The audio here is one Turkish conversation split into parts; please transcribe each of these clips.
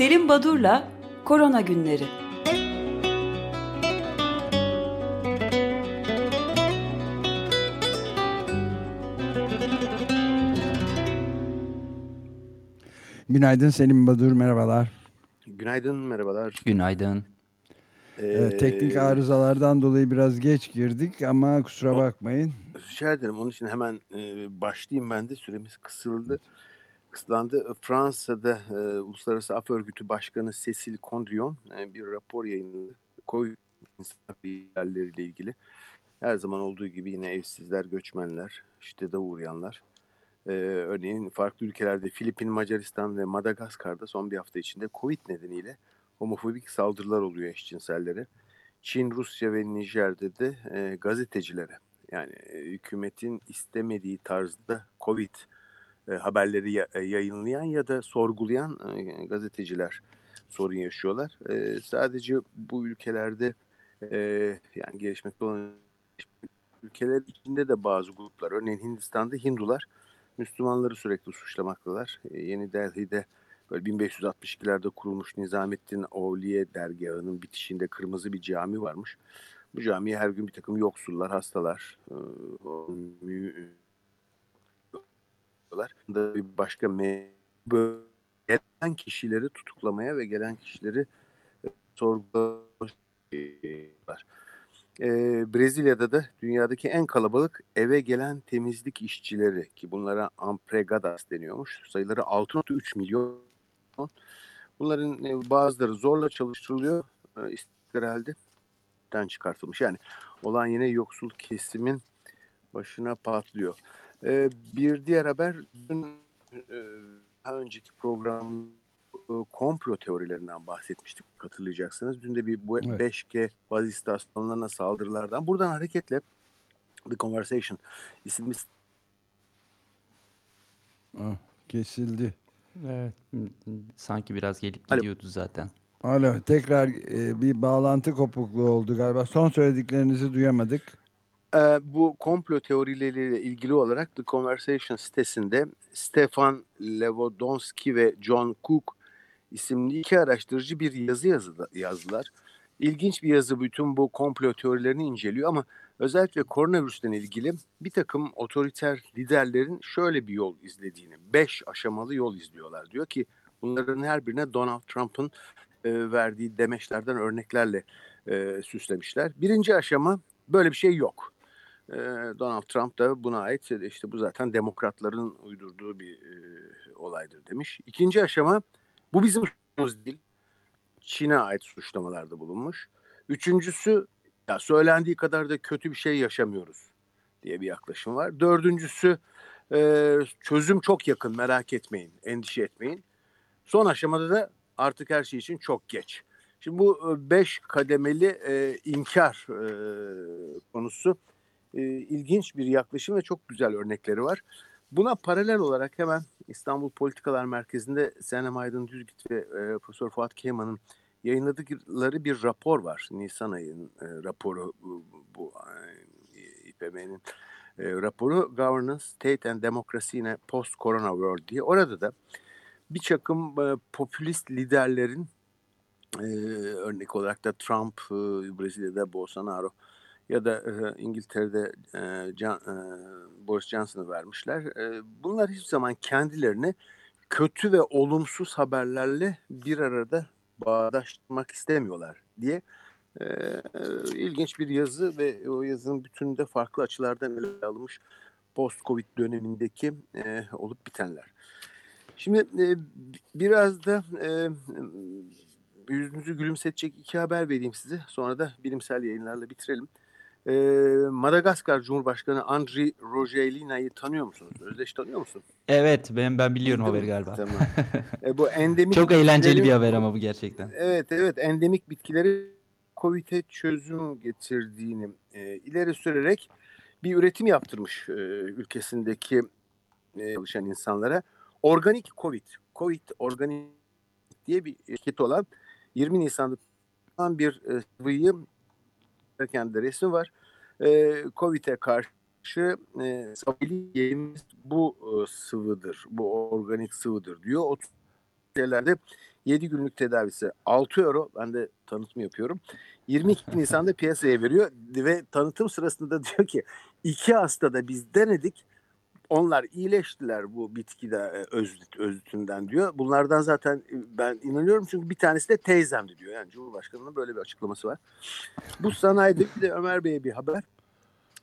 Selim Badur'la Korona Günleri. Günaydın Selim Badur, merhabalar. Günaydın, merhabalar. Günaydın. Ee, teknik arızalardan dolayı biraz geç girdik ama kusura bakmayın. Rica ederim. Onun için hemen e, başlayayım ben de. Süremiz kısıldı. Kısıtlandı. Fransa'da e, Uluslararası Af Örgütü Başkanı Cecil Condrion e, bir rapor yayınladı. Covid yerleriyle ilgili. Her zaman olduğu gibi yine evsizler, göçmenler, şiddete uğrayanlar. Ee, örneğin farklı ülkelerde Filipin, Macaristan ve Madagaskar'da son bir hafta içinde Covid nedeniyle homofobik saldırılar oluyor eşcinsellere. Çin, Rusya ve Nijer'de de e, gazetecilere yani e, hükümetin istemediği tarzda Covid e, haberleri e, yayınlayan ya da sorgulayan e, gazeteciler sorun yaşıyorlar. Sadece bu ülkelerde yani gelişmekte olan ülkeler içinde de bazı gruplar örneğin Hindistan'da Hindular Müslümanları sürekli suçlamaktalar. Yeni Delhi'de böyle 1562'lerde kurulmuş Nizamettin Ovliye dergahının bitişinde kırmızı bir cami varmış. Bu camiye her gün bir takım yoksullar, hastalar, da bir başka gelen kişileri tutuklamaya ve gelen kişileri e, sorgulamışlar. E, Brezilya'da da dünyadaki en kalabalık eve gelen temizlik işçileri ki bunlara ampregadas deniyormuş. Sayıları 6.3 milyon. Bunların e, bazıları zorla çalıştırılıyor. E, herhalde çıkartılmış. Yani olan yine yoksul kesimin başına patlıyor. E, bir diğer haber dün e, daha önceki program e, komplo teorilerinden bahsetmiştik hatırlayacaksınız. Dün de bir bu evet. 5G baz istasyonlarına saldırılardan. Buradan hareketle The Conversation isimli ah, kesildi. Evet. Sanki biraz gelip gidiyordu Alo. zaten. Alo, tekrar e, bir bağlantı kopukluğu oldu galiba. Son söylediklerinizi duyamadık. E, bu komplo teorileriyle ilgili olarak The Conversation sitesinde Stefan Levodonsky ve John Cook isimli iki araştırıcı bir yazı yazdılar. İlginç bir yazı bütün bu komplo teorilerini inceliyor ama özellikle koronavirüsten ilgili bir takım otoriter liderlerin şöyle bir yol izlediğini, beş aşamalı yol izliyorlar. Diyor ki bunların her birine Donald Trump'ın e, verdiği demeçlerden örneklerle e, süslemişler. Birinci aşama böyle bir şey yok. E, Donald Trump da buna ait işte bu zaten demokratların uydurduğu bir e, olaydır demiş. İkinci aşama bu bizim suçumuz değil. Çin'e ait suçlamalarda bulunmuş. Üçüncüsü ya söylendiği kadar da kötü bir şey yaşamıyoruz diye bir yaklaşım var. Dördüncüsü e, çözüm çok yakın merak etmeyin, endişe etmeyin. Son aşamada da artık her şey için çok geç. Şimdi bu e, beş kademeli e, inkar e, konusu e, ilginç bir yaklaşım ve çok güzel örnekleri var. Buna paralel olarak hemen İstanbul Politikalar Merkezi'nde Senem Aydın Düzgit ve e, Profesör Fuat Keyman'ın yayınladıkları bir rapor var. Nisan ayının e, raporu bu, bu İPM'nin e, raporu Governance, State and Democracy in a Post-Corona World diye. Orada da bir çakım e, popülist liderlerin e, örnek olarak da Trump, e, Brezilya'da Bolsonaro ya da e, İngiltere'de e, Can, e, Boris Johnson'ı vermişler. E, bunlar hiçbir zaman kendilerini kötü ve olumsuz haberlerle bir arada bağdaştırmak istemiyorlar diye e, ilginç bir yazı ve o yazının bütününde farklı açılardan ele alınmış post-Covid dönemindeki e, olup bitenler. Şimdi e, biraz da e, yüzünüzü gülümsetecek iki haber vereyim size. Sonra da bilimsel yayınlarla bitirelim. E, Madagaskar Cumhurbaşkanı Andri Rojelina'yı tanıyor musunuz? Özdeş tanıyor musun? Evet ben ben biliyorum haberi galiba. Tamam. e, bu endemik Çok eğlenceli bir haber ama bu gerçekten. Evet evet endemik bitkileri COVID'e çözüm getirdiğini e, ileri sürerek bir üretim yaptırmış e, ülkesindeki e, çalışan insanlara. Organik Covid, Covid Organik diye bir şirket olan 20 Nisan'da bir e, sıvıyı kendi resmi var. E, Covid'e karşı e, bu e, sıvıdır, bu organik sıvıdır diyor. O şeylerde 7 günlük tedavisi 6 euro. Ben de tanıtım yapıyorum. 22 Nisan'da piyasaya veriyor ve tanıtım sırasında diyor ki iki hastada biz denedik. Onlar iyileştiler bu bitki de e, özlüt, özlütünden diyor. Bunlardan zaten e, ben inanıyorum çünkü bir tanesi de teyzemdi diyor. Yani Cumhurbaşkanı'nın böyle bir açıklaması var. Bu sanayide bir de Ömer Bey'e bir haber.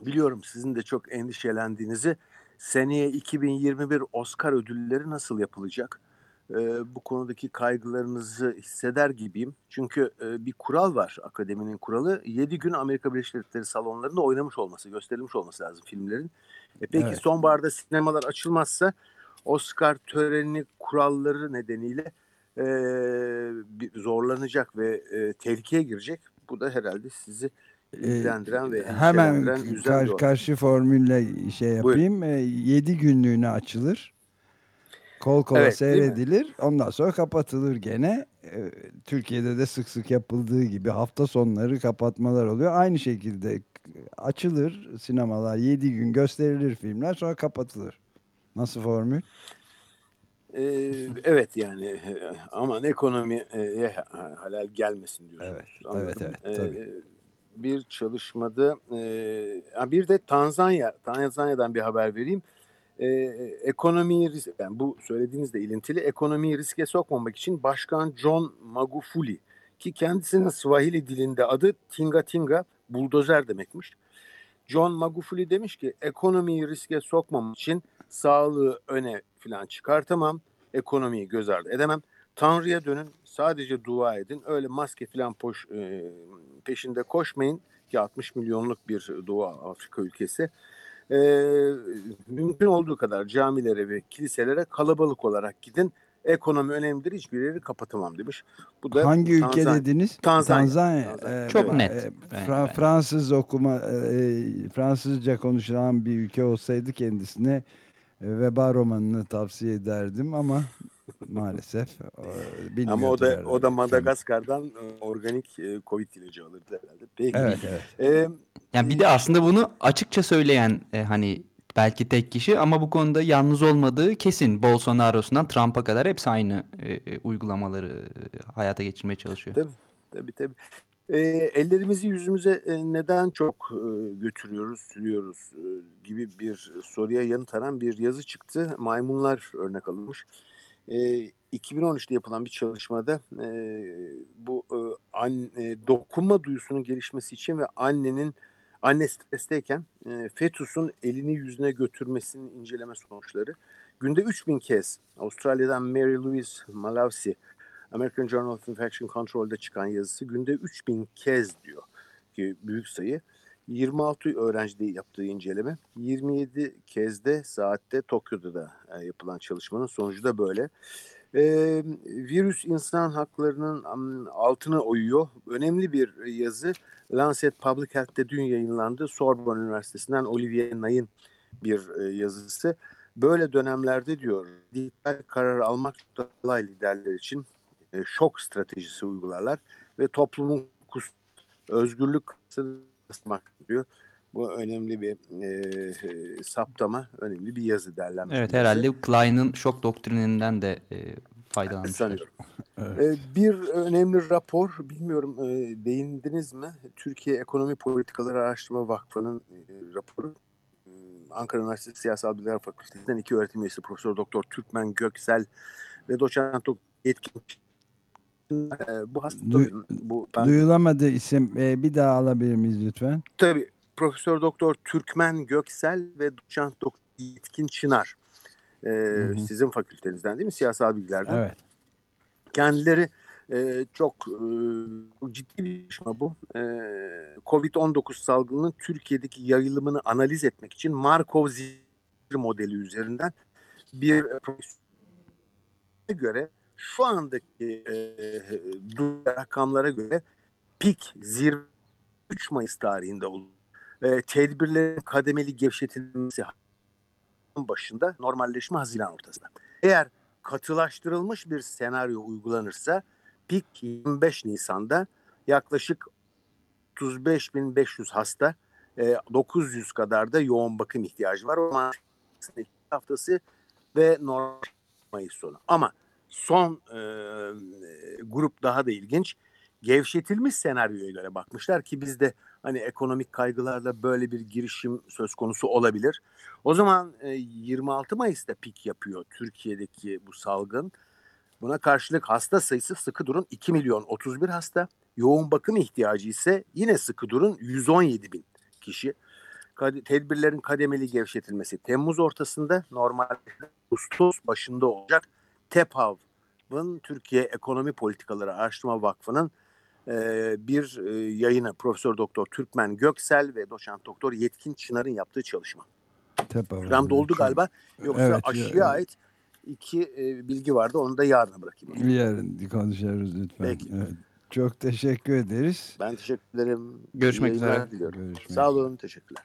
Biliyorum sizin de çok endişelendiğinizi. Seneye 2021 Oscar ödülleri nasıl yapılacak? Ee, bu konudaki kaygılarınızı hisseder gibiyim. Çünkü e, bir kural var akademinin kuralı. 7 gün Amerika Birleşik Devletleri salonlarında oynamış olması, gösterilmiş olması lazım filmlerin. E peki evet. sonbaharda sinemalar açılmazsa Oscar töreni kuralları nedeniyle e, zorlanacak ve e, tehlikeye girecek. Bu da herhalde sizi ilgilendiren ve hemen kar, karşı formülle şey yapayım. Buyurun. 7 günlüğüne açılır. Kol kola evet, seyredilir. Ondan sonra kapatılır gene. Türkiye'de de sık sık yapıldığı gibi hafta sonları kapatmalar oluyor. Aynı şekilde açılır sinemalar 7 gün gösterilir filmler sonra kapatılır. Nasıl formül? Ee, evet yani aman ekonomiye halal gelmesin diyoruz. Evet, evet, evet. Tabii. Ee, bir çalışmada e, bir de Tanzanya Tanzanya'dan bir haber vereyim. E, ekonomiyi yani bu söylediğinizde ilintili ekonomiyi riske sokmamak için Başkan John Magufuli ki kendisinin Swahili dilinde adı Tinga Tinga buldozer demekmiş. John Magufuli demiş ki ekonomiyi riske sokmam için sağlığı öne falan çıkartamam. Ekonomiyi göz ardı edemem. Tanrı'ya dönün sadece dua edin. Öyle maske falan poş, e, peşinde koşmayın ki 60 milyonluk bir Doğu Afrika ülkesi. E, mümkün olduğu kadar camilere ve kiliselere kalabalık olarak gidin. Ekonomi önemlidir. Hiçbir yeri kapatamam demiş. Bu da Hangi ülke dediniz? Tanzanya. Tanzanya. Tanzanya. Çok net. E, Fra Fransız okuma, e, Fransızca konuşulan bir ülke olsaydı kendisine e, veba romanını tavsiye ederdim ama maalesef e, Ama o da o da Madagaskar'dan e, organik e, Covid ilacı alırdı herhalde. Peki. Evet, evet. Ee, yani bir de aslında bunu açıkça söyleyen e, hani belki tek kişi ama bu konuda yalnız olmadığı kesin. Bolsonaro'sundan Trump'a kadar hepsi aynı e, uygulamaları e, hayata geçirmeye çalışıyor. Tabii tabii. tabii. E, ellerimizi yüzümüze e, neden çok e, götürüyoruz, sürüyoruz e, gibi bir soruya yanıt aran bir yazı çıktı. Maymunlar örnek alınmış. E, 2013'te yapılan bir çalışmada e, bu e, an, dokunma duyusunun gelişmesi için ve annenin anne stresteyken e, fetusun elini yüzüne götürmesinin inceleme sonuçları günde 3000 kez Avustralya'dan Mary Louise Malawsi American Journal of Infection Control'da çıkan yazısı günde 3000 kez diyor ki büyük sayı. 26 öğrencide yaptığı inceleme 27 kez de saatte Tokyo'da da e, yapılan çalışmanın sonucu da böyle. Ee, virüs insan haklarının altına oyuyor. Önemli bir yazı Lancet Public Health'te dün yayınlandı. Sorbonne Üniversitesi'nden Olivier Nay'ın bir e, yazısı. Böyle dönemlerde diyor dijital karar almak kolay liderler için e, şok stratejisi uygularlar ve toplumun özgürlük kısmak diyor. Bu önemli bir e, saptama, önemli bir yazı derlenmiş. Evet herhalde Klein'ın şok doktrininden de e, faydalanmışlar. evet. e, bir önemli rapor, bilmiyorum e, değindiniz mi? Türkiye Ekonomi Politikaları Araştırma Vakfı'nın e, raporu. Ankara Üniversitesi Siyasal Bilgiler Fakültesinden iki öğretim üyesi Profesör Doktor Türkmen Göksel ve doçent yetkin bu hasta du bu ben... duyulamadı isim ee, bir daha alabilir miyiz lütfen? Tabii Profesör Doktor Türkmen Göksel ve Doçent Doktor Yetkin Çınar. Ee, hı hı. Sizin fakültenizden değil mi? Siyasal bilgilerden. Evet. Kendileri e, çok e, ciddi bir çalışma bu. E, Covid-19 salgınının Türkiye'deki yayılımını analiz etmek için Markov zincir modeli üzerinden bir göre şu andaki e, rakamlara göre pik zirve 3 Mayıs tarihinde oldu. E, tedbirlerin kademeli gevşetilmesi başında normalleşme Haziran ortasında. Eğer katılaştırılmış bir senaryo uygulanırsa pik 25 Nisan'da yaklaşık 35.500 hasta, e, 900 kadar da yoğun bakım ihtiyacı var. O zaman haftası ve normal Mayıs sonu. Ama son e, grup daha da ilginç. Gevşetilmiş senaryoya göre bakmışlar ki bizde hani ekonomik kaygılarla böyle bir girişim söz konusu olabilir. O zaman e, 26 Mayıs'ta pik yapıyor Türkiye'deki bu salgın. Buna karşılık hasta sayısı sıkı durun 2 milyon 31 hasta. Yoğun bakım ihtiyacı ise yine sıkı durun 117 bin kişi. Tedbirlerin kademeli gevşetilmesi Temmuz ortasında normalde Ağustos başında olacak. TEPAV'ın Türkiye Ekonomi Politikaları Araştırma Vakfı'nın e, bir e, yayını Profesör Doktor Türkmen Göksel ve Doçent Doktor Yetkin Çınar'ın yaptığı çalışma. TEPAV. Ram doldu galiba. Yoksa evet, aşıya evet. ait iki e, bilgi vardı. Onu da yarına bırakayım. Yarın konuşuruz lütfen. Peki. Evet. Çok teşekkür ederiz. Ben teşekkür ederim. Görüşmek üzere. Görüşmek Sağ olun. Teşekkürler.